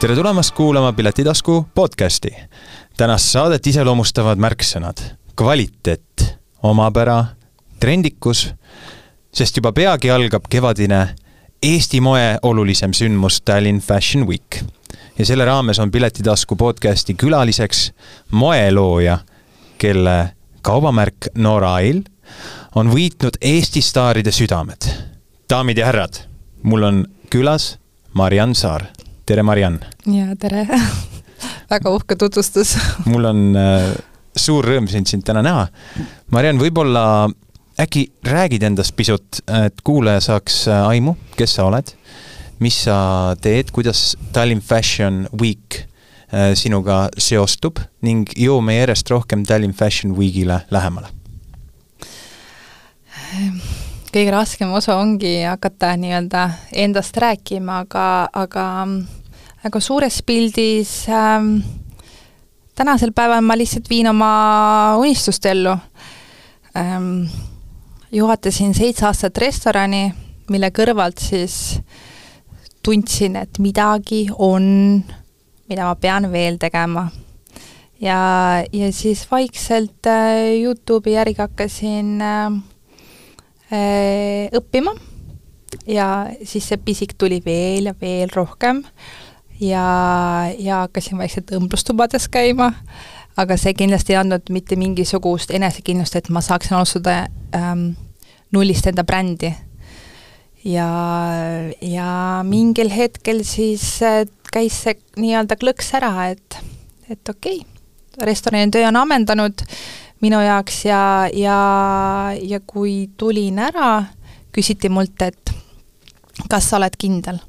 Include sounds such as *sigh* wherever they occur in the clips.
tere tulemast kuulama Piletitasku podcasti. tänast saadet iseloomustavad märksõnad kvaliteet, omapära, trendikus, sest juba peagi algab kevadine Eesti moe olulisem sündmus Tallinn Fashion Week. ja selle raames on Piletitasku podcasti külaliseks moelooja, kelle kaubamärk Nora Ail on võitnud Eesti staaride südamed. daamid ja härrad, mul on külas Mariann Saar. Tere, Mariann! ja tere *laughs* väga uhke tutvustus *laughs* mul on äh, suur rõõm sind siin täna näha. Mariann, võib-olla äkki räägid endast pisut, et kuulaja saaks äh, aimu, kes sa oled, mis sa teed, kuidas Tallinn Fashion Week äh, sinuga seostub ning jõuame järjest rohkem Tallinn Fashion Weekile lähemale kõige raskem osa ongi hakata nii-öelda endast rääkima, aga, aga, aga suures pildis ähm, tänasel päeval ma lihtsalt viin oma unistust ellu ähm,. juhatasin seitse aastat restorani, mille kõrvalt siis tundsin, et midagi on, mida ma pean veel tegema. ja, ja siis vaikselt äh, Youtube'i järgi hakkasin äh, Äh, õppima ja siis see pisik tuli veel ja veel rohkem ja, ja hakkasin vaikselt õmblustubades käima, aga see kindlasti ei andnud mitte mingisugust enesekindlust, et ma saaksin alustada ähm, nullist enda brändi. ja, ja mingil hetkel siis äh, käis see nii-öelda klõks ära, et, et okei okay,, restorani töö on ammendanud minu jaoks ja, ja, ja kui tulin ära, küsiti mult, et kas sa oled kindel?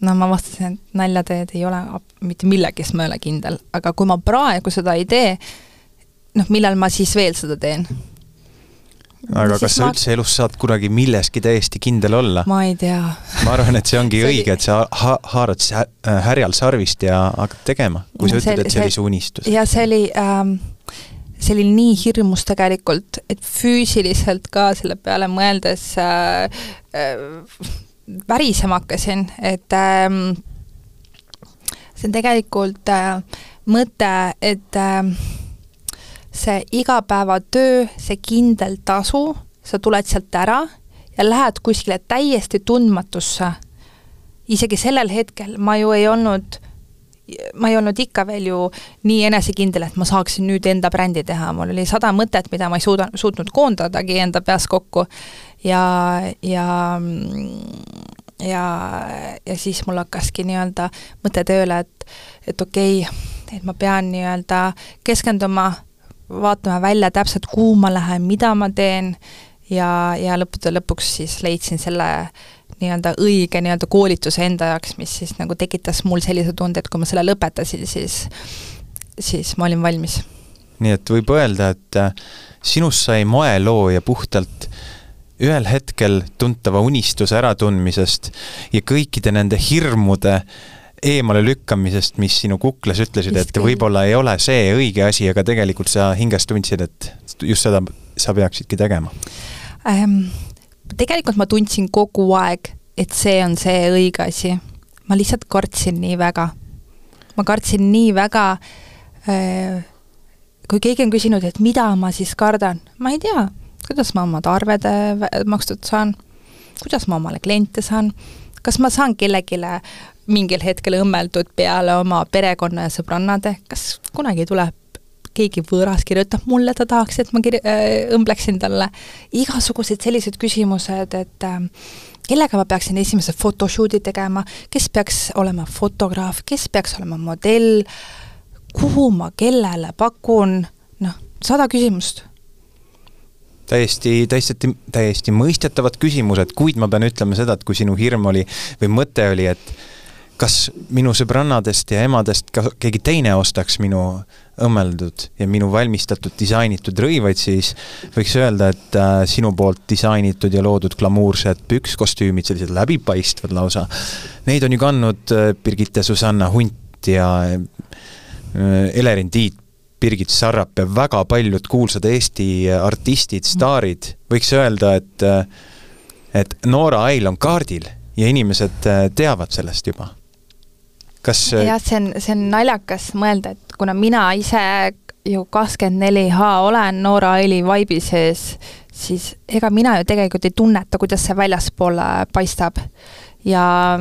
No ma vastasin, et nalja teed, ei ole mitte millegis ma ei ole kindel, aga kui ma praegu seda ei tee, noh, millal ma siis veel seda teen? aga kas sa ma... üldse elus saad kunagi milleski täiesti kindel olla? ma ei tea. ma arvan, et see *laughs* ongi see õige, et sa ha haarad härjal sarvist ja hakkad tegema, kui sa ütled, et see oli su unistus. ja see oli ähm, see oli nii hirmus tegelikult, et füüsiliselt ka selle peale mõeldes äh, äh, värisema hakkasin, et äh, see on tegelikult äh, mõte, et äh, see igapäevatöö, see kindel tasu, sa tuled sealt ära ja lähed kuskile täiesti tundmatusse. isegi sellel hetkel ma ju ei olnud ma ei olnud ikka veel ju nii enesekindel, et ma saaksin nüüd enda brändi teha, mul oli sada mõtet, mida ma ei suuda, suutnud koondadagi enda peas kokku. Ja, ja ja, ja siis mul hakkaski nii-öelda mõte tööle, et et okei okay,, et ma pean nii-öelda keskenduma, vaatama välja täpselt, kuhu ma lähen, mida ma teen. Ja, ja lõppude lõpuks siis leidsin selle nii-öelda õige nii-öelda koolituse enda jaoks, mis siis nagu tekitas mul sellise tunde, et kui ma selle lõpetasin, siis, siis ma olin valmis. nii et võib öelda, et äh, sinust sai moelooja puhtalt ühel hetkel tuntava unistuse äratundmisest ja kõikide nende hirmude eemale lükkamisest, mis sinu kuklas ütlesid, et võib-olla ei ole see õige asi, aga tegelikult sa hinges tundsid, et just seda sa peaksidki tegema ähm,? Tegelikult ma tundsin kogu aeg, et see on see õige asi. ma lihtsalt kartsin nii väga. ma kartsin nii väga äh, kui keegi on küsinud, et mida ma siis kardan, ma ei tea, kuidas ma omad arved makstud saan, kuidas ma omale kliente saan, kas ma saan kellelegi mingil hetkel õmmeldud peale oma perekonna ja sõbrannade, kas kunagi tuleb keegi võõras kirjutab mulle, ta tahaks, et ma kir-, äh, õmbleksin talle, igasugused sellised küsimused, et äh, kellega ma peaksin esimese photoshoot'i tegema, kes peaks olema fotograaf, kes peaks olema modell, kuhu ma kellele pakun, noh, sada küsimust. Täiesti, täiesti, täiesti mõistetavad küsimused, kuid ma pean ütlema seda, et kui sinu hirm oli või mõte oli, et kas minu sõbrannadest ja emadest ka keegi teine ostaks minu õmmeldud ja minu valmistatud disainitud rõivaid, siis võiks öelda, et äh, sinu poolt disainitud ja loodud glamuursed pükskostüümid, sellised läbipaistvad lausa, neid on ju kandnud äh, Birgitte Susanna Hunt ja äh, Elerin Tiit, Birgit Sarrap ja väga paljud kuulsad Eesti artistid, staarid, võiks öelda, et äh, et Noora Ail on kaardil ja inimesed äh, teavad sellest juba. Kas jah, see on, see on naljakas mõelda, et kuna mina ise ju kakskümmend neli H olen Noora Aili vaibi sees, siis ega mina ju tegelikult ei tunneta, kuidas see väljaspoole paistab. ja,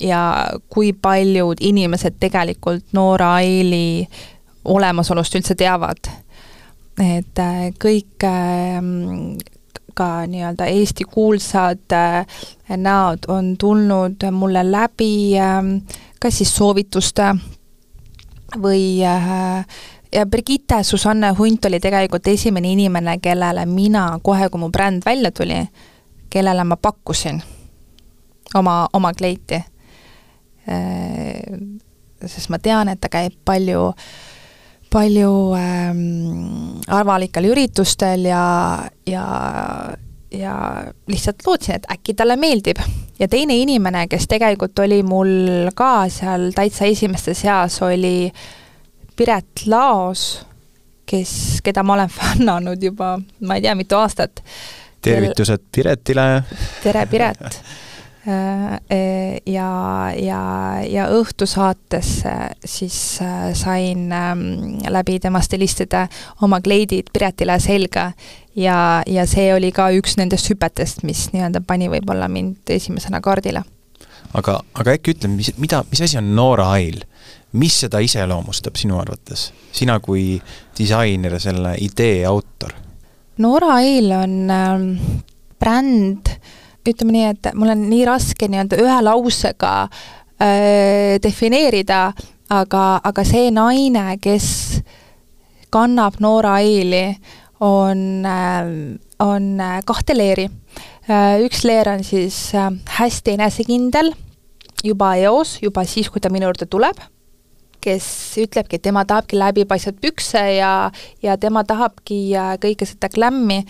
ja kui paljud inimesed tegelikult Noora Aili olemasolust üldse teavad. et äh, kõik ähm, ka nii-öelda Eesti kuulsad äh, näod on tulnud mulle läbi ähm, kas siis soovituste või äh, ja Brigitte Susanne Hunt oli tegelikult esimene inimene, kellele mina kohe, kui mu bränd välja tuli, kellele ma pakkusin oma, oma kleiti. Äh, sest ma tean, et ta käib palju, palju ähm, avalikel üritustel ja, ja, ja lihtsalt lootsin, et äkki talle meeldib. ja teine inimene, kes tegelikult oli mul ka seal täitsa esimeste seas, oli Piret Laos, kes, keda ma olen *laughs* fännanud juba ma ei tea, mitu aastat. tervitused Piretile. tere, Piret *laughs* ja, ja, ja õhtusaatesse siis äh, sain ähm, läbi tema stilistide oma kleidid Piretile selga ja, ja see oli ka üks nendest hüpetest, mis nii-öelda pani võib-olla mind esimesena kaardile. aga, aga äkki ütle, mis, mida, mis asi on Noora Ail? mis seda iseloomustab sinu arvates, sina kui disainer ja selle idee autor? Nora Eil on äh, bränd, ütleme nii, et mul on nii raske nii-öelda ühe lausega äh, defineerida, aga, aga see naine, kes kannab Nora Eili, on äh,, on kahte leeri äh,. üks leer on siis hästi enesekindel, juba eos, juba siis, kui ta minu juurde tuleb kes ütlebki, et tema tahabki läbipaistvat pükse ja, ja tema tahabki äh, kõike seda klämmi.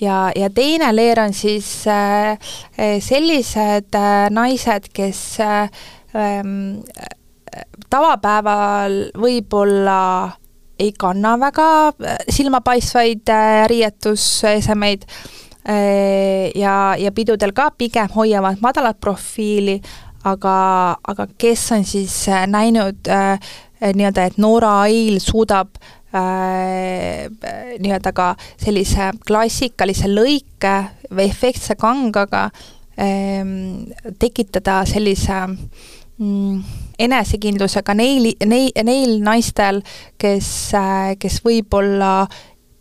Ja, ja teine leer on siis äh, äh sellised naised, kes äh, ähm, tavapäeval võib-olla ei kanna väga silmapaistvaid riietusesemeid ja, ja pidudel ka pigem hoiavad madalat profiili, aga, aga kes on siis äh, näinud äh, nii-öelda, et Noora Ail suudab äh, nii-öelda ka sellise klassikalise lõike või efektse kangaga äh, tekitada sellise mm, enesekindlusega neil, neil, neil naistel, kes äh,, kes võib-olla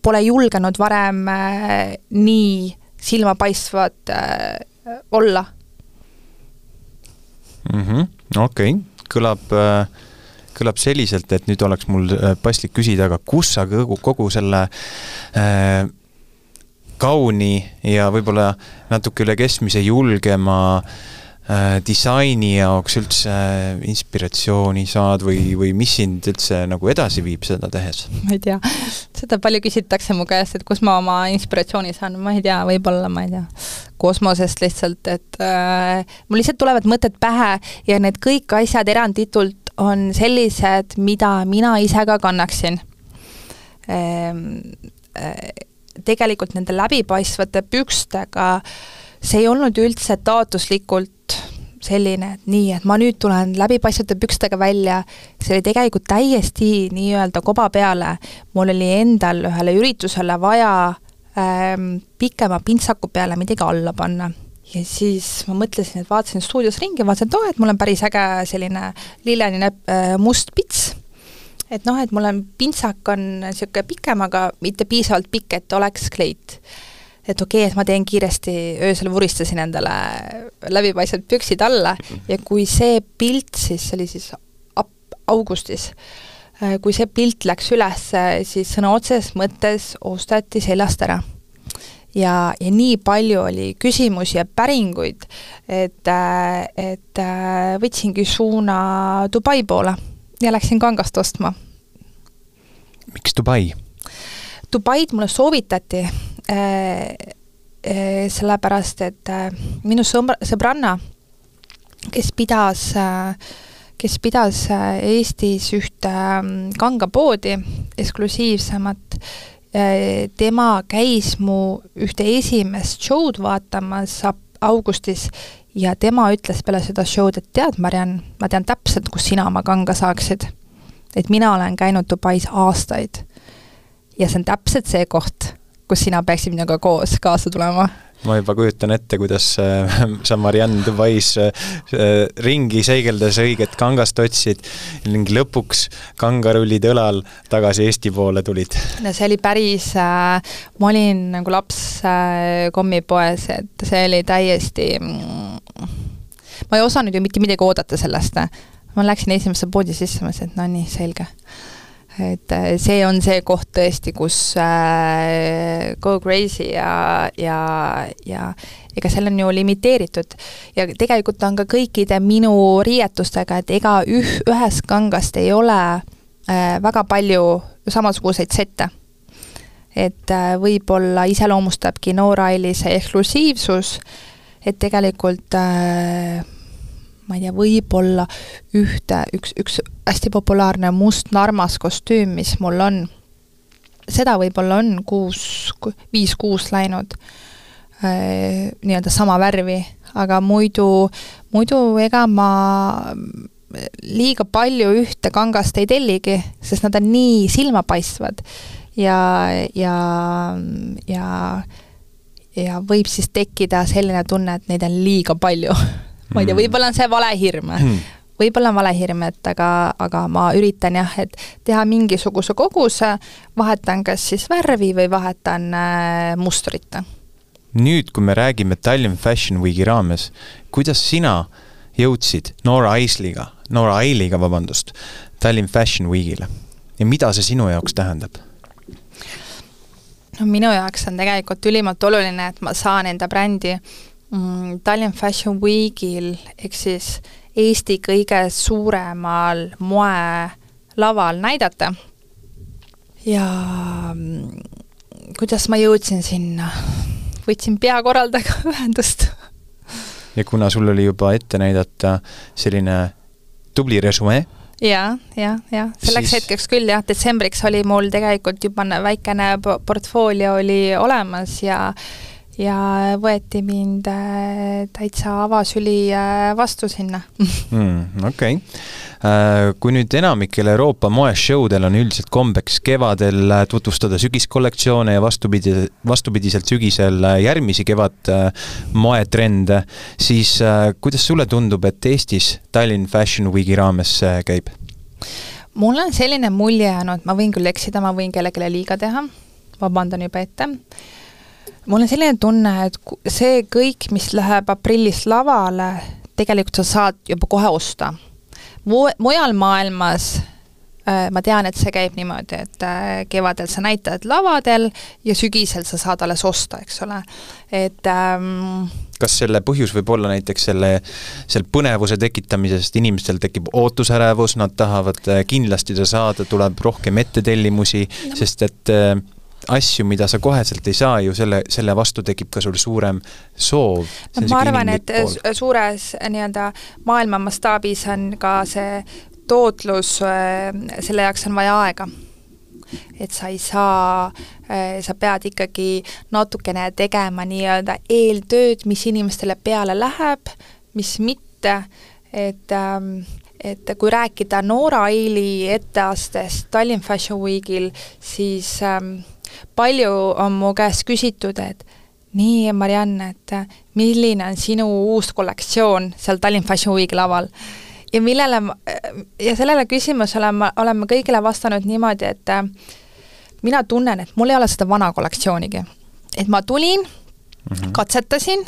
pole julgenud varem äh, nii silmapaistvad olla mm -hmm.. okei okay., kõlab, äh, kõlab selliselt, et nüüd oleks mul äh, paslik küsida, aga kus sa kogu, kogu selle äh, kauni ja võib-olla natuke üle keskmise julgema äh, disaini jaoks üldse inspiratsiooni saad või, või mis sind üldse nagu edasi viib seda tehes? ma ei tea, seda palju küsitakse mu käest, et kus ma oma inspiratsiooni saan, ma ei tea, võib-olla ma ei tea, kosmosest lihtsalt, et äh, mul lihtsalt tulevad mõtted pähe ja need kõik asjad eranditult on sellised, mida mina ise ka kannaksin ehm, äh,. tegelikult nende läbipaistvate pükstega see ei olnud üldse taotluslikult selline, et nii, et ma nüüd tulen läbipaistvate pükstega välja, see oli tegelikult täiesti nii-öelda koba peale. mul oli endal ühele üritusele vaja ähm, pikema pintsaku peale midagi alla panna. Ja siis ma mõtlesin, et vaatasin stuudios ringi, vaatasin, et oo, et mul on päris äge selline lilleline äh, must pits, et noh, et mul on pintsak on niisugune pikem, aga mitte piisavalt pikk, et oleks kleit et okei okay,, et ma teen kiiresti, öösel vuristasin endale läbipaistvad püksid alla ja kui see pilt siis, see oli siis ap-, augustis, äh, kui see pilt läks üles, siis sõna otseses mõttes ostati seljast ära. ja, ja nii palju oli küsimusi ja päringuid, et, äh, et äh, võtsingi suuna Dubai poole ja läksin kangast ostma. miks Dubai? Dubaid mulle soovitati sellepärast, et äh, minu sõbra, sõbranna, kes pidas, kes pidas Eestis ühte ähm, kangapoodi, eksklusiivsemat, tema käis mu ühte esimest show'd vaatamas augustis ja tema ütles peale seda show'd, et tead, Mariann, ma tean täpselt, kus sina oma kanga saaksid. et mina olen käinud Dubais aastaid. ja see on täpselt see koht, kus sina peaksid minuga koos kaasa tulema ma juba kujutan ette, kuidas äh, *laughs* sa Marianne Dubais äh, ringi seigeldes õiget kangast otsid ning lõpuks kangarullid õlal tagasi Eesti poole tulid. no see oli päris äh,, ma olin nagu laps äh, kommipoes, et see oli täiesti mm, ma ei osanud ju mitte midagi oodata sellest. ma läksin esimesse poodi sisse, mõtlesin, et no nii, selge et äh, see on see koht tõesti, kus äh, go crazy ja, ja, ja ega seal on ju limiteeritud ja tegelikult on ka kõikide minu riietustega, et ega üh-, ühest kangast ei ole äh, väga palju samasuguseid sette. et äh, võib-olla iseloomustabki Noora-Aili see eksklusiivsus, et tegelikult äh, ma ei tea, võib-olla ühte, üks, üks hästi populaarne must-narmas kostüüm, mis mul on, seda võib-olla on kuus, viis-kuus läinud äh, nii-öelda sama värvi, aga muidu, muidu ega ma liiga palju ühte kangast ei telligi, sest nad on nii silmapaistvad. Ja, ja, ja ja võib siis tekkida selline tunne, et neid on liiga palju *laughs* ma ei tea, mm. võib-olla on see valehirm mm. võib-olla on valehirm, et aga, aga ma üritan jah, et teha mingisuguse koguse, vahetan kas siis värvi või vahetan äh, mustrit. nüüd, kui me räägime Tallinn Fashion Weeki raames, kuidas sina jõudsid Nora Aisliga, Nora Ailiga, vabandust, Tallinn Fashion Weekile ja mida see sinu jaoks tähendab? no minu jaoks on tegelikult ülimalt oluline, et ma saan enda brändi mm, Tallinn Fashion Weekil ehk siis Eesti kõige suuremal moelaval näidata. ja mm, kuidas ma jõudsin sinna? võtsin peakorraldajaga *laughs* ühendust. ja kuna sul oli juba ette näidata selline tubli resümee, ja, ja, ja selleks siis... hetkeks küll jah, detsembriks oli mul tegelikult juba väikene portfoolio oli olemas ja ja võeti mind äh, täitsa avasüli äh, vastu sinna mm,. okei okay. Äh, kui nüüd enamikel Euroopa moeshowdel on üldiselt kombeks kevadel tutvustada sügiskollektsioone ja vastupidi, vastupidiselt sügisel järgmisi kevad moetrende, siis kuidas sulle tundub, et Eestis Tallinn Fashion Weeki raames käib? mul on selline mulje jäänud, ma võin küll eksida, ma võin kellelegi liiga teha, vabandan juba ette mul on selline tunne, et see kõik, mis läheb aprillis lavale, tegelikult sa saad juba kohe osta. Mu-, mujal maailmas äh, ma tean, et see käib niimoodi, et äh, kevadel sa näitad lavadel ja sügisel sa saad alles osta, eks ole, et ähm, kas selle põhjus võib olla näiteks selle, selle põnevuse tekitamisest, inimestel tekib ootusärevus, nad tahavad äh, kindlasti seda saada, tuleb rohkem ettetellimusi no., sest et äh, asju, mida sa koheselt ei saa ju, selle, selle vastu tekib ka sul suurem soov. ma arvan, et pool. suures nii-öelda maailma mastaabis on ka see tootlus, äh, selle jaoks on vaja aega. et sa ei saa, äh, sa pead ikkagi natukene tegema nii-öelda eeltööd, mis inimestele peale läheb, mis mitte, et ähm, et kui rääkida Noora Aili etteastest Tallinn Fashion Weekil, siis ähm, palju on mu käest küsitud, et nii, Marianne, et milline on sinu uus kollektsioon seal Tallinn Fashion Weeki laval? ja millele ma, ja sellele küsimusele ma, olen ma kõigile vastanud niimoodi, et mina tunnen, et mul ei ole seda vana kollektsioonigi. et ma tulin mm, -hmm. katsetasin,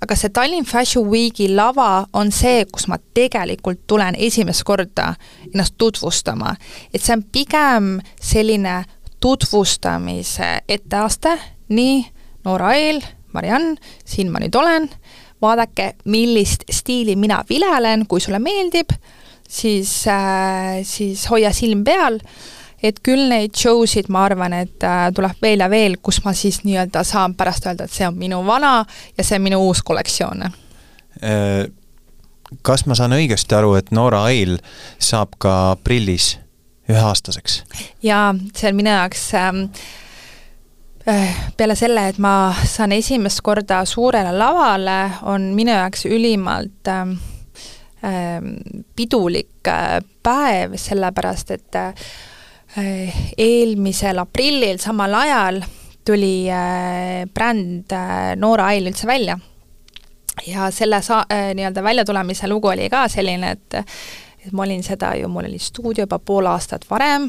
aga see Tallinn Fashion Weeki lava on see, kus ma tegelikult tulen esimest korda ennast tutvustama. et see on pigem selline tutvustamise etteaste, nii, Noora Eel, Mariann, siin ma nüüd olen, vaadake, millist stiili mina vilelen, kui sulle meeldib, siis äh,, siis hoia silm peal, et küll neid show sid, ma arvan, et äh, tuleb veel ja veel, kus ma siis nii-öelda saan pärast öelda, et see on minu vana ja see on minu uus kollektsioon. Äh,. Kas ma saan õigesti aru, et Noora Ail saab ka aprillis üheaastaseks. jaa, see on minu jaoks ähm, peale selle, et ma saan esimest korda suurele lavale, on minu jaoks ülimalt äh, pidulik äh, päev, sellepärast et äh, eelmisel aprillil samal ajal tuli äh, bränd äh, Noora Ail üldse välja. ja selle sa-, äh, nii-öelda väljatulemise lugu oli ka selline, et et ma olin seda ju, mul oli stuudio juba pool aastat varem,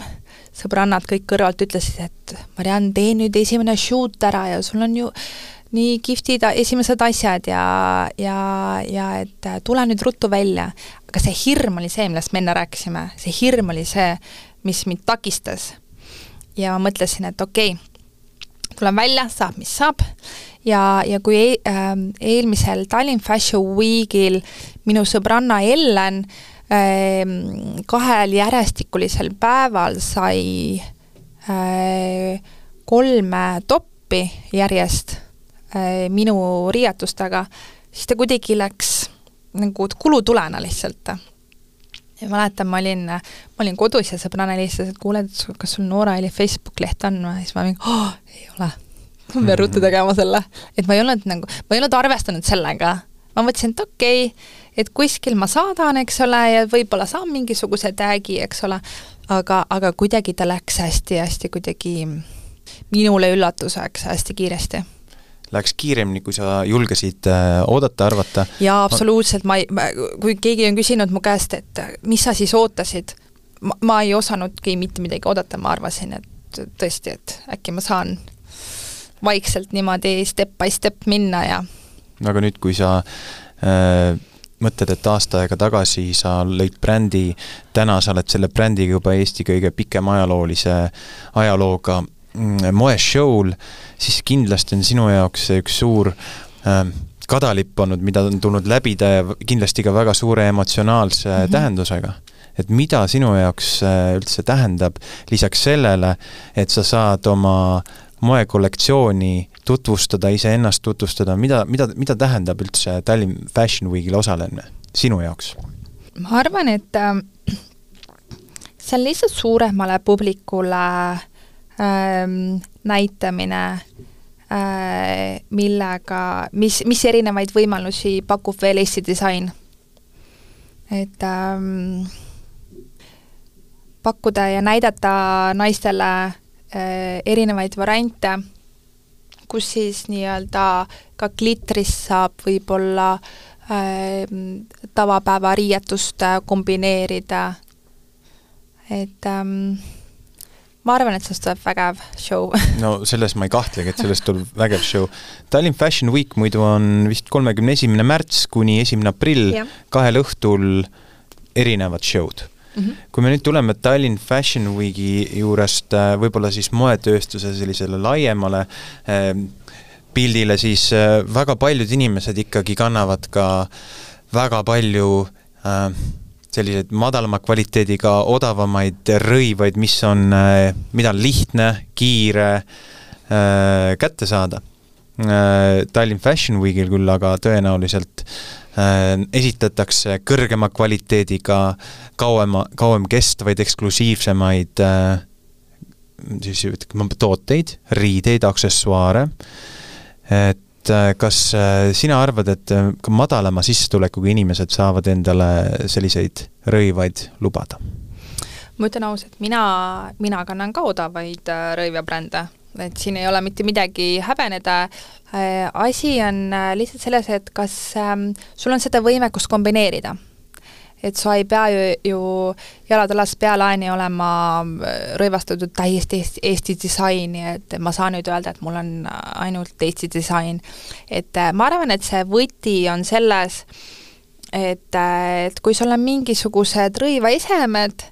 sõbrannad kõik kõrvalt ütlesid, et Mariann, tee nüüd esimene shoot ära ja sul on ju nii kihvtid esimesed asjad ja, ja, ja et tule nüüd ruttu välja. aga see hirm oli see, millest me enne rääkisime, see hirm oli see, mis mind takistas. ja ma mõtlesin, et okei okay,, tulen välja, saab, mis saab, ja, ja kui e äh, eelmisel Tallinn Fashion Weekil minu sõbranna Ellen äh, kahel järjestikulisel päeval sai äh, kolme toppi järjest äh, minu riietustega, siis ta kuidagi läks nagu kulutulena lihtsalt. mäletan, ma olin, ma olin kodus ja sõbranna helistas, et kuule, kas sul Noora Eli Facebook leht on või, siis ma mingi oh,, ei ole. ma pean ruttu tegema selle. et ma ei olnud nagu, ma ei olnud arvestanud sellega. ma mõtlesin, et okei okay,, et kuskil ma saadan, eks ole, ja võib-olla saan mingisuguse tag'i, eks ole, aga, aga kuidagi ta läks hästi-hästi kuidagi minule üllatuseks hästi kiiresti. Läks kiiremini, kui sa julgesid äh, oodata, arvata? jaa, absoluutselt, ma ei, kui keegi on küsinud mu käest, et mis sa siis ootasid, ma, ma ei osanudki mitte midagi oodata, ma arvasin, et tõesti, et äkki ma saan vaikselt niimoodi step by step minna ja aga nüüd, kui sa äh, mõtled, et aasta aega tagasi sa lõid brändi, täna sa oled selle brändiga juba Eesti kõige pikema ajaloolise ajalooga mm, moeshow'l, siis kindlasti on sinu jaoks see üks suur äh, kadalipp olnud, mida on tulnud läbida ja kindlasti ka väga suure emotsionaalse mm -hmm. tähendusega. et mida sinu jaoks äh, üldse tähendab, lisaks sellele, et sa saad oma moekollektsiooni tutvustada, iseennast tutvustada, mida, mida, mida tähendab üldse Tallinn Fashion Weekil osalemine sinu jaoks? ma arvan, et äh, see on lihtsalt suuremale publikule äh, näitamine äh,, millega, mis, mis erinevaid võimalusi pakub veel Eesti disain. et ähm, pakkuda ja näidata naistele äh, erinevaid variante kus siis nii-öelda ka klitrist saab võib-olla äh, tavapäevariietust kombineerida, et ähm, ma arvan, et sellest tuleb vägev show. *laughs* No selles ma ei kahtlegi, et sellest tuleb vägev show. Tallinn Fashion Week muidu on vist kolmekümne esimene märts kuni esimene aprill, kahel õhtul erinevad show'd mm. -hmm. kui me nüüd tuleme Tallinn Fashion Weeki juurest äh, võib-olla siis moetööstuse sellisele laiemale äh, pildile, siis äh, väga paljud inimesed ikkagi kannavad ka väga palju äh, selliseid madalama kvaliteediga odavamaid rõivaid, mis on, mida on lihtne, kiire kätte saada. Tallinn Fashion Weekil küll aga tõenäoliselt äh, esitatakse kõrgema kvaliteediga, kauema, kauem kestvaid, eksklusiivsemaid äh, siis ütleme tooteid, riideid, aksessuaare, et äh, kas äh, sina arvad, et äh, ka madalama sissetulekuga inimesed saavad endale selliseid rõivaid lubada? ma ütlen ausalt, mina, mina kannan ka odavaid rõivabrände et siin ei ole mitte midagi häbeneda, äh, asi on äh, lihtsalt selles, et kas ähm, sul on seda võimekust kombineerida. et sa ei pea ju, ju jalad alas pealaeni olema äh, rõivastatud täiesti Eesti, Eesti disaini, et ma saan nüüd öelda, et mul on ainult Eesti disain. et ma arvan, et see võti on selles, et, et kui sul on mingisugused rõivaesemed,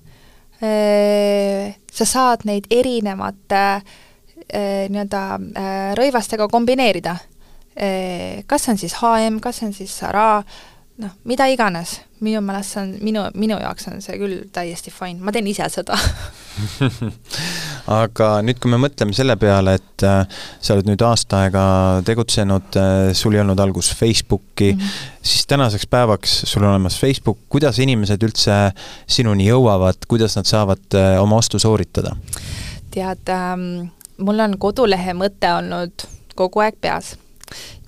sa saad neid erinevate äh, nii-öelda eh, rõivastega kombineerida. Eh, kas see on siis HM, kas see on siis Zara, noh, mida iganes, minu meelest see on, minu, minu jaoks on see küll täiesti fine, ma teen ise seda *laughs* aga nüüd, kui me mõtleme selle peale, et äh, sa oled nüüd aasta aega tegutsenud äh,, sul ei olnud alguses Facebooki mm, -hmm. siis tänaseks päevaks sul on olemas Facebook, kuidas inimesed üldse sinuni jõuavad, kuidas nad saavad äh, oma ostu sooritada? tead ähm,, mul on kodulehe mõte olnud kogu aeg peas.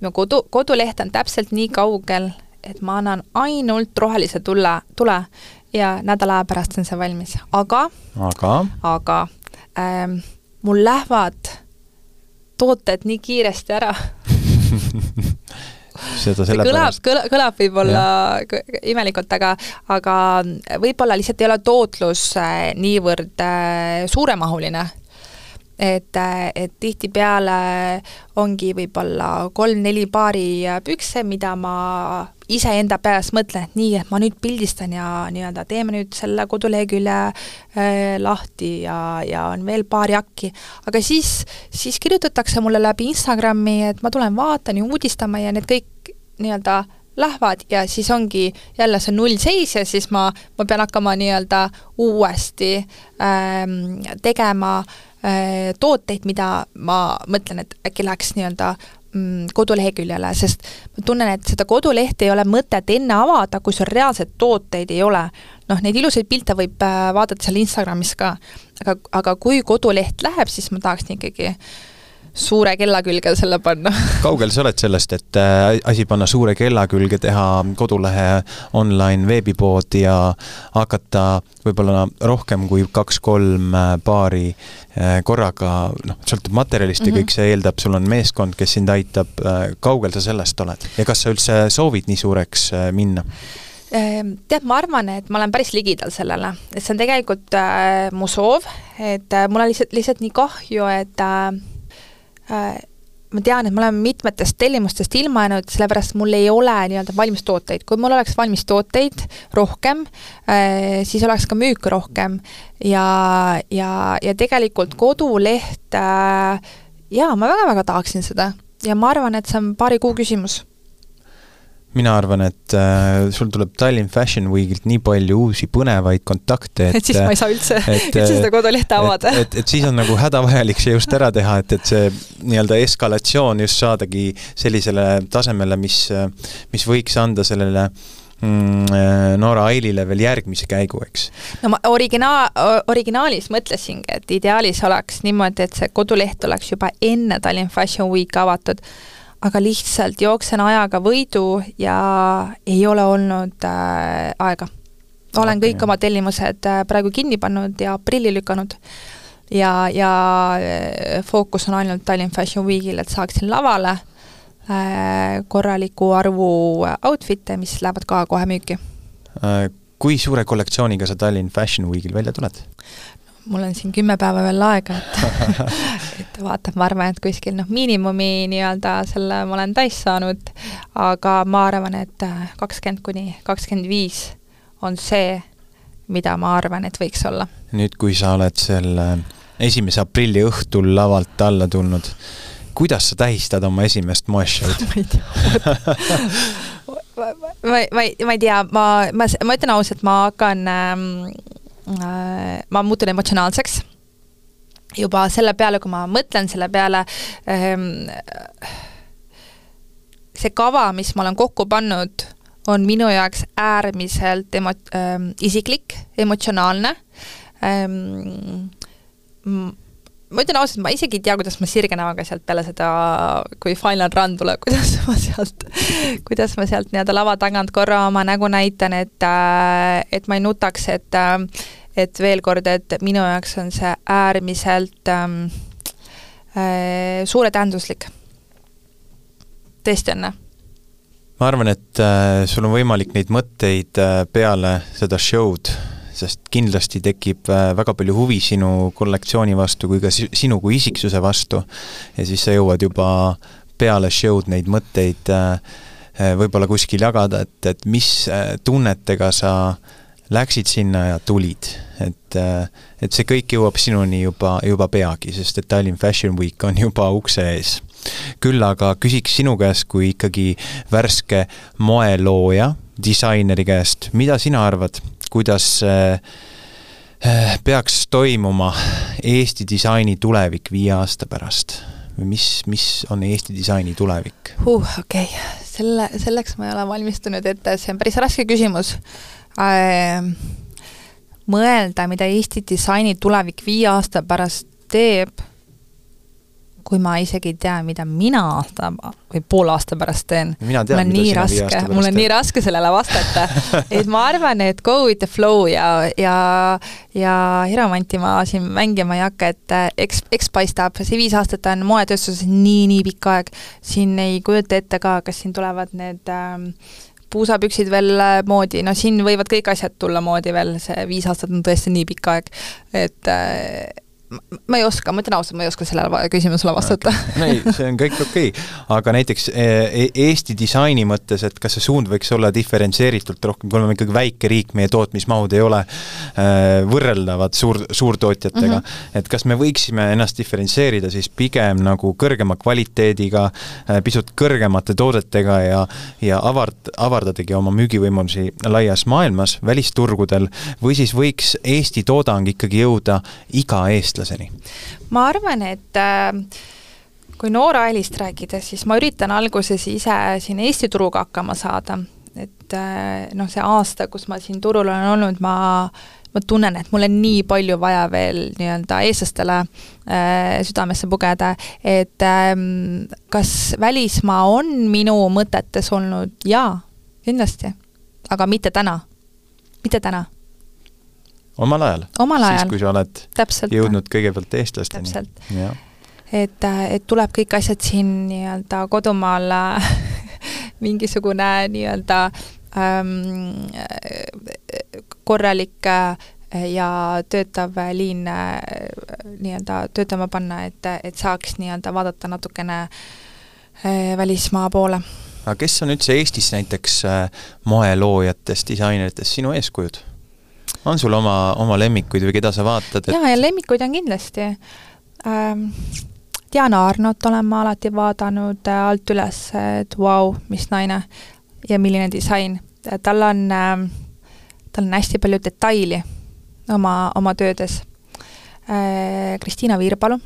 minu kodu, koduleht on täpselt nii kaugel, et ma annan ainult rohelise tulle, tule ja nädala aja pärast on see valmis, aga aga, aga ähm, mul lähevad tooted nii kiiresti ära *laughs* seda kõlab, sellepärast. kõlab, kõlab võib-olla imelikult, aga, aga võib-olla lihtsalt ei ole tootlus äh, niivõrd äh, suuremahuline. Et, et tihtipeale ongi võib-olla kolm-neli paari pükse, mida ma iseenda peas mõtlen, et nii, et ma nüüd pildistan ja nii-öelda teeme nüüd selle kodulehekülje äh, lahti ja, ja on veel paar jakki. aga siis, siis kirjutatakse mulle läbi Instagrami, et ma tulen vaatan ja uudistama ja need kõik nii-öelda lähevad ja siis ongi jälle see nullseis ja siis ma, ma pean hakkama nii-öelda uuesti ähm, tegema äh, tooteid, mida ma mõtlen, et äkki läheks nii-öelda mm, koduleheküljele, sest ma tunnen, et seda kodulehte ei ole mõtet enne avada, kui sul reaalseid tooteid ei ole. noh, neid ilusaid pilte võib äh, vaadata seal Instagramis ka, aga, aga kui koduleht läheb, siis ma tahaksin ikkagi suure kella külge selle panna kaugel sa oled sellest, et äh, asi panna suure kella külge, teha kodulehe online veebipood ja hakata võib-olla rohkem kui kaks-kolm äh, paari äh, korraga, noh, sõltub materjalist mm -hmm. ja kõik see eeldab, sul on meeskond, kes sind aitab, kaugel sa sellest oled ja kas sa üldse soovid nii suureks minna? tead, ma arvan, et ma olen päris ligidal sellele, et see on tegelikult äh, mu soov, et äh, mul on lihtsalt, lihtsalt nii kahju, et Äh, ma tean, et me oleme mitmetest tellimustest ilma jäänud, sellepärast mul ei ole nii-öelda valmistooteid. kui mul oleks valmistooteid rohkem, äh, siis oleks ka müüki rohkem. Ja, ja, ja tegelikult koduleht, äh, jaa, ma väga-väga tahaksin seda. Ja ma arvan, et see on paari kuu küsimus mina arvan, et äh, sul tuleb Tallinn Fashion Weekilt nii palju uusi põnevaid kontakte, et et siis ma ei saa üldse, üldse seda kodulehte avada. et, et, et siis on nagu hädavajalik see just ära teha, et, et see nii-öelda eskalatsioon just saadagi sellisele tasemele, mis, mis võiks anda sellele mm, äh, Noora Ailile veel järgmise käigu, eks. no ma originaal, originaalis mõtlesingi, et ideaalis oleks niimoodi, et see koduleht oleks juba enne Tallinn Fashion Weeki avatud aga lihtsalt jooksen ajaga võidu ja ei ole olnud äh, aega. olen okay. kõik oma tellimused äh, praegu kinni pannud ja aprilli lükanud ja, ja äh, fookus on ainult Tallinn Fashion Weekil, et saaksin lavale äh, korraliku arvu outfit'e, mis lähevad ka kohe müüki äh,. kui suure kollektsiooniga sa Tallinn Fashion Weekil välja tuled? Mul on siin kümme päeva veel aega, et *laughs* et vaatan, ma arvan, et kuskil noh, miinimumi nii-öelda selle ma olen täis saanud, aga ma arvan, et kakskümmend kuni kakskümmend viis on see, mida ma arvan, et võiks olla. nüüd, kui sa oled selle esimese aprilli õhtul lavalt alla tulnud, kuidas sa tähistad oma esimest moeshow'd *laughs* ma ei tea *laughs* ma, ma, ma, ma ei tea, ma, ma, ma ütlen ausalt, ma hakkan ähm, Äh, ma muutun emotsionaalseks juba selle peale, kui ma mõtlen selle peale, ähm, see kava, mis ma olen kokku pannud, on minu jaoks äärmiselt emo-, ähm, isiklik, emotsionaalne ähm,. Ma ütlen ausalt, ma isegi ei tea, kuidas ma sirge näoga sealt peale seda, kui Final Run tuleb, *laughs* kuidas ma sealt, kuidas ma sealt nii-öelda lava tagant korra oma nägu näitan, et, äh, et ma ei nutaks, et äh, et veel kord, et minu jaoks on see äärmiselt ähm, äh, suuretähenduslik. tõesti on ma arvan, et äh, sul on võimalik neid mõtteid äh, peale seda show'd sest kindlasti tekib äh, väga palju huvi sinu kollektsiooni vastu kui ka sinu kui isiksuse vastu. ja siis sa jõuad juba peale show'd neid mõtteid äh, äh, võib-olla kuskil jagada, et, et mis tunnetega sa läksid sinna ja tulid, et, et see kõik jõuab sinuni juba, juba peagi, sest et Tallinn Fashion Week on juba ukse ees. küll aga küsiks sinu käest kui ikkagi värske moelooja, disaineri käest, mida sina arvad, kuidas äh, peaks toimuma Eesti disaini tulevik viie aasta pärast? või mis, mis on Eesti disaini tulevik uh,? okei okay., selle, selleks ma ei ole valmistunud ette, see on päris raske küsimus äh,. mõelda, mida Eesti disaini tulevik viie aasta pärast teeb, kui ma isegi ei tea, mida mina aasta või poole aasta pärast teen. tean, mida nii raske, mul on nii raske sellele vastata *laughs* et ma arvan, et go with the flow ja, ja, ja Hiromanti ma siin mängima ei hakka, et äh, eks, eks paistab, see viis aastat on moetööstuses nii-nii pikk aeg. siin ei kujuta ette ka, kas siin tulevad need ähm, puusapüksid veel äh, moodi, no siin võivad kõik asjad tulla moodi veel, see viis aastat on tõesti nii pikk aeg, et äh, ma ei oska, ma ütlen ausalt, ma ei oska sellele küsimusele vastata okay.. ei, see on kõik okei okay., aga näiteks e, e Eesti disaini mõttes, et kas see suund võiks olla diferentseeritult rohkem, kuna me oleme ikkagi väike riik, meie tootmismahud ei ole äh, võrreldavad suur, suurtootjatega mm, -hmm. et kas me võiksime ennast diferentseerida siis pigem nagu kõrgema kvaliteediga pisut kõrgemate toodetega ja, ja avard, avardadagi oma müügivõimalusi laias maailmas, välisturgudel, või siis võiks Eesti toodang ikkagi jõuda iga eestlaseni eestlaseni? ma arvan, et äh, kui Noora Alist rääkida, siis ma üritan alguses ise siin Eesti turuga hakkama saada, et äh, noh, see aasta, kus ma siin turul olen olnud, ma ma tunnen, et mul on nii palju vaja veel nii-öelda eestlastele äh, südamesse pugeda, et ähm, kas välismaa on minu mõtetes olnud, jaa, kindlasti, aga mitte täna, mitte täna omal ajal? siis, kui sa oled Täpselt. jõudnud kõigepealt eestlasteni? et, äh, et tuleb kõik asjad siin nii-öelda kodumaal *laughs* mingisugune nii-öelda ähm, korralik äh, ja töötav liin äh, nii-öelda töötama panna, et, et saaks nii-öelda vaadata natukene välismaa poole. aga kes on üldse Eestis näiteks moeloojatest, disaineritest sinu eeskujud? On sul oma, oma lemmikuid või keda sa vaatad et...? jaa, ja lemmikuid on kindlasti ähm,. Diana Arnot olen ma alati vaadanud äh, alt üles, et vau wow,, mis naine ja milline disain. tal on äh,, tal on hästi palju detaili oma, oma töödes äh,. Kristiina Viirpalu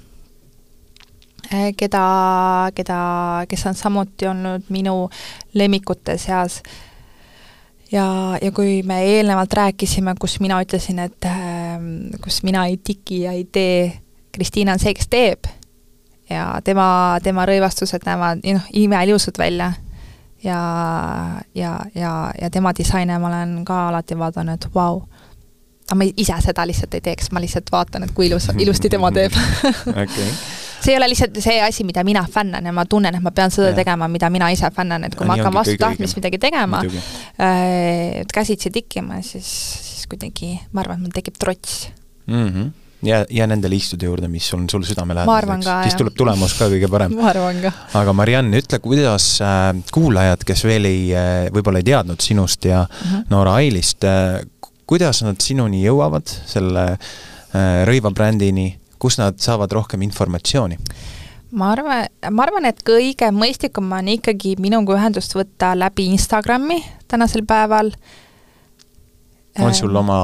äh,, keda, keda, kes on samuti olnud minu lemmikute seas ja, ja kui me eelnevalt rääkisime, kus mina ütlesin, et äh, kus mina ei tiki ja ei tee, Kristiina on see, kes teeb. Ja tema, tema rõivastused näevad noh, imeilusad välja. Ja, ja, ja, ja tema disaine ma olen ka alati vaadanud, vau. Wow.. aga ma ise seda lihtsalt ei teeks, ma lihtsalt vaatan, et kui ilus, ilusti tema teeb. *laughs* Okay see ei ole lihtsalt see asi, mida mina fännan ja ma tunnen, et ma pean seda ja. tegema, mida mina ise fännan, et kui ja ma hakkan vastu tahtmist midagi tegema, äh, käsitsi tikkima, siis, siis kuidagi ma arvan, et mul tekib trots mm. -hmm ja, ja nendele istude juurde, mis on sul südamelähedased, siis tuleb tulemus ka kõige parem. ma arvan ka. aga Mariann, ütle, kuidas äh, kuulajad, kes veel ei äh,, võib-olla ei teadnud sinust ja mhm. -huh. Noora Ailist äh,, kuidas nad sinuni jõuavad, selle äh, rõivabrändini kus nad saavad rohkem informatsiooni? ma arvan, ma arvan, et kõige mõistlikum on ikkagi minuga ühendust võtta läbi Instagrami tänasel päeval. on sul oma,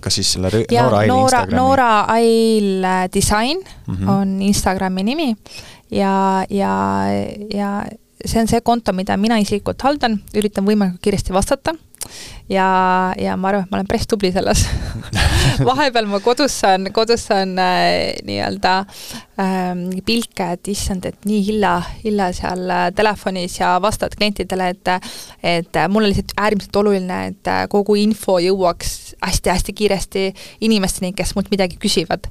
kas siis selle ja, Noora Ail Instagrami? Noora Ail Design mm -hmm. on Instagrami nimi ja, ja, ja see on see konto, mida mina isiklikult haldan, üritan võimalikult kiiresti vastata ja, ja ma arvan, et ma olen päris tubli selles *laughs* vahepeal ma kodus saan, kodus saan äh, nii-öelda ähm, pilke, et issand, et nii hilja, hilja seal äh, telefonis ja vastad klientidele, et et mul on lihtsalt äärmiselt oluline, et äh, kogu info jõuaks hästi-hästi kiiresti inimesteni, kes mult midagi küsivad.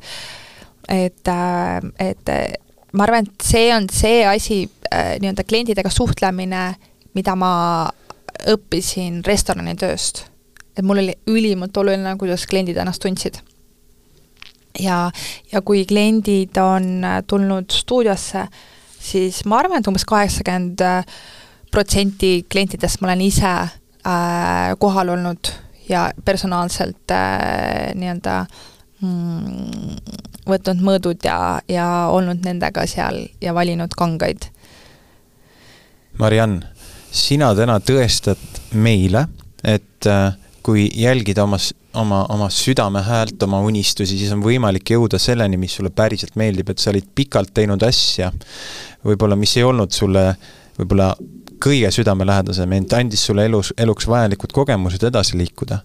et äh,, et ma arvan, et see on see asi äh,, nii-öelda klientidega suhtlemine, mida ma õppisin restoranitööst. et mul oli ülimalt oluline, kuidas kliendid ennast tundsid. ja, ja kui kliendid on tulnud stuudiosse, siis ma arvan, et umbes kaheksakümmend protsenti klientidest ma olen ise äh, kohal olnud ja personaalselt äh, nii-öelda mm, võtnud mõõdud ja, ja olnud nendega seal ja valinud kangaid. Mariann sina täna tõestad meile, et äh, kui jälgida oma, oma, oma südame häält, oma unistusi, siis on võimalik jõuda selleni, mis sulle päriselt meeldib, et sa olid pikalt teinud asja, võib-olla mis ei olnud sulle võib-olla kõige südamelähedasem, ent andis sulle elus, eluks vajalikud kogemused edasi liikuda.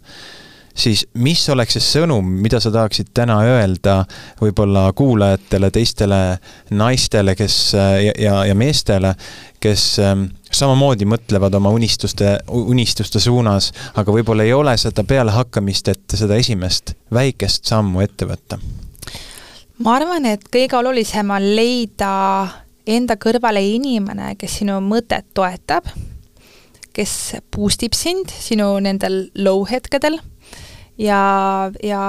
siis mis oleks see sõnum, mida sa tahaksid täna öelda võib-olla kuulajatele, teistele naistele, kes ja, ja, ja meestele, kes ähm, samamoodi mõtlevad oma unistuste, unistuste suunas, aga võib-olla ei ole seda pealehakkamist, et seda esimest väikest sammu ette võtta? ma arvan, et kõige olulisem on leida enda kõrvale inimene, kes sinu mõtet toetab, kes boost ib sind sinu nendel low hetkedel ja, ja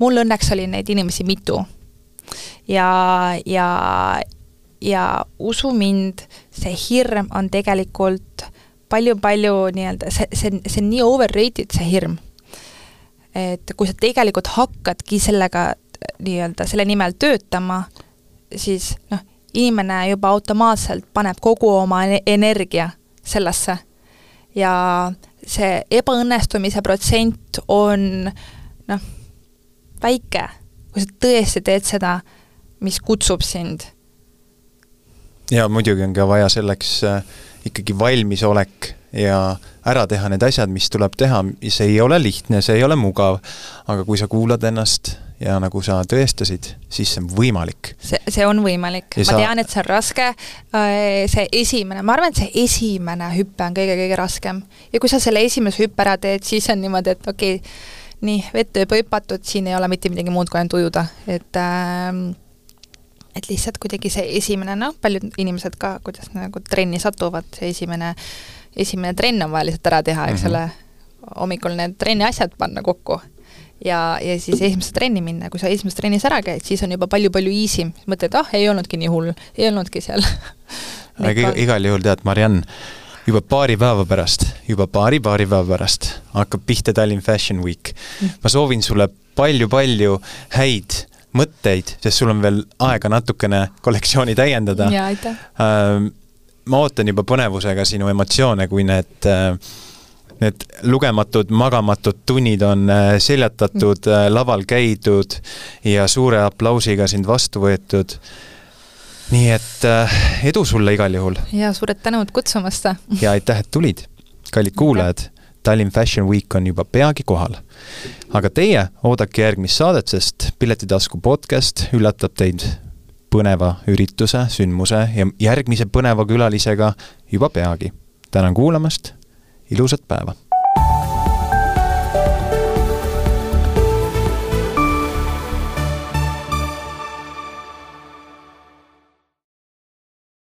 mul õnneks oli neid inimesi mitu. ja, ja, ja usu mind, see hirm on tegelikult palju-palju nii-öelda, see, see, see on nii overrated, see hirm. et kui sa tegelikult hakkadki sellega nii-öelda selle nimel töötama, siis noh, inimene juba automaatselt paneb kogu oma energia sellesse ja see ebaõnnestumise protsent on noh, väike, kui sa tõesti teed seda, mis kutsub sind. Ja muidugi on ka vaja selleks äh, ikkagi valmisolek ja ära teha need asjad, mis tuleb teha, see ei ole lihtne, see ei ole mugav, aga kui sa kuulad ennast ja nagu sa tõestasid, siis see on võimalik. see, see on võimalik, ma sa... tean, et see on raske, äh, see esimene, ma arvan, et see esimene hüpe on kõige-kõige raskem. ja kui sa selle esimese hüppe ära teed, siis on niimoodi, et okei okay,, nii, vette juba hüpatud, siin ei ole mitte midagi muud, kui ainult ujuda, et äh, et lihtsalt kuidagi see esimene, noh, paljud inimesed ka, kuidas nagu trenni satuvad, see esimene, esimene trenn on vaja lihtsalt ära teha, eks mm -hmm. ole, hommikul need trenni asjad panna kokku ja, ja siis esimesse trenni minna, kui sa esimeses trennis ära käid, siis on juba palju-palju easy, mõtled, ah, ei olnudki nii hull, ei olnudki seal. *laughs* Aga igal juhul tead, Mariann, juba paari päeva pärast, juba paari-paari päeva pärast hakkab pihta Tallinn Fashion Week. Mm.. ma soovin sulle palju-palju häid mõtteid, sest sul on veel aega natukene kollektsiooni täiendada. jaa, aitäh! Ähm, ma ootan juba põnevusega sinu emotsioone, kui need äh, need lugematud magamatud tunnid on äh, seljatatud, äh, laval käidud ja suure aplausiga sind vastu võetud. nii et edu sulle igal juhul! ja suured tänud kutsumast! ja aitäh, et tulid! kallid kuulajad, Tallinn Fashion Week on juba peagi kohal. Aga teie oodake järgmist saadet, sest Piletitasku podcast üllatab teid põneva ürituse, sündmuse ja järgmise põneva külalisega juba peagi. tänan kuulamast ilusat päeva!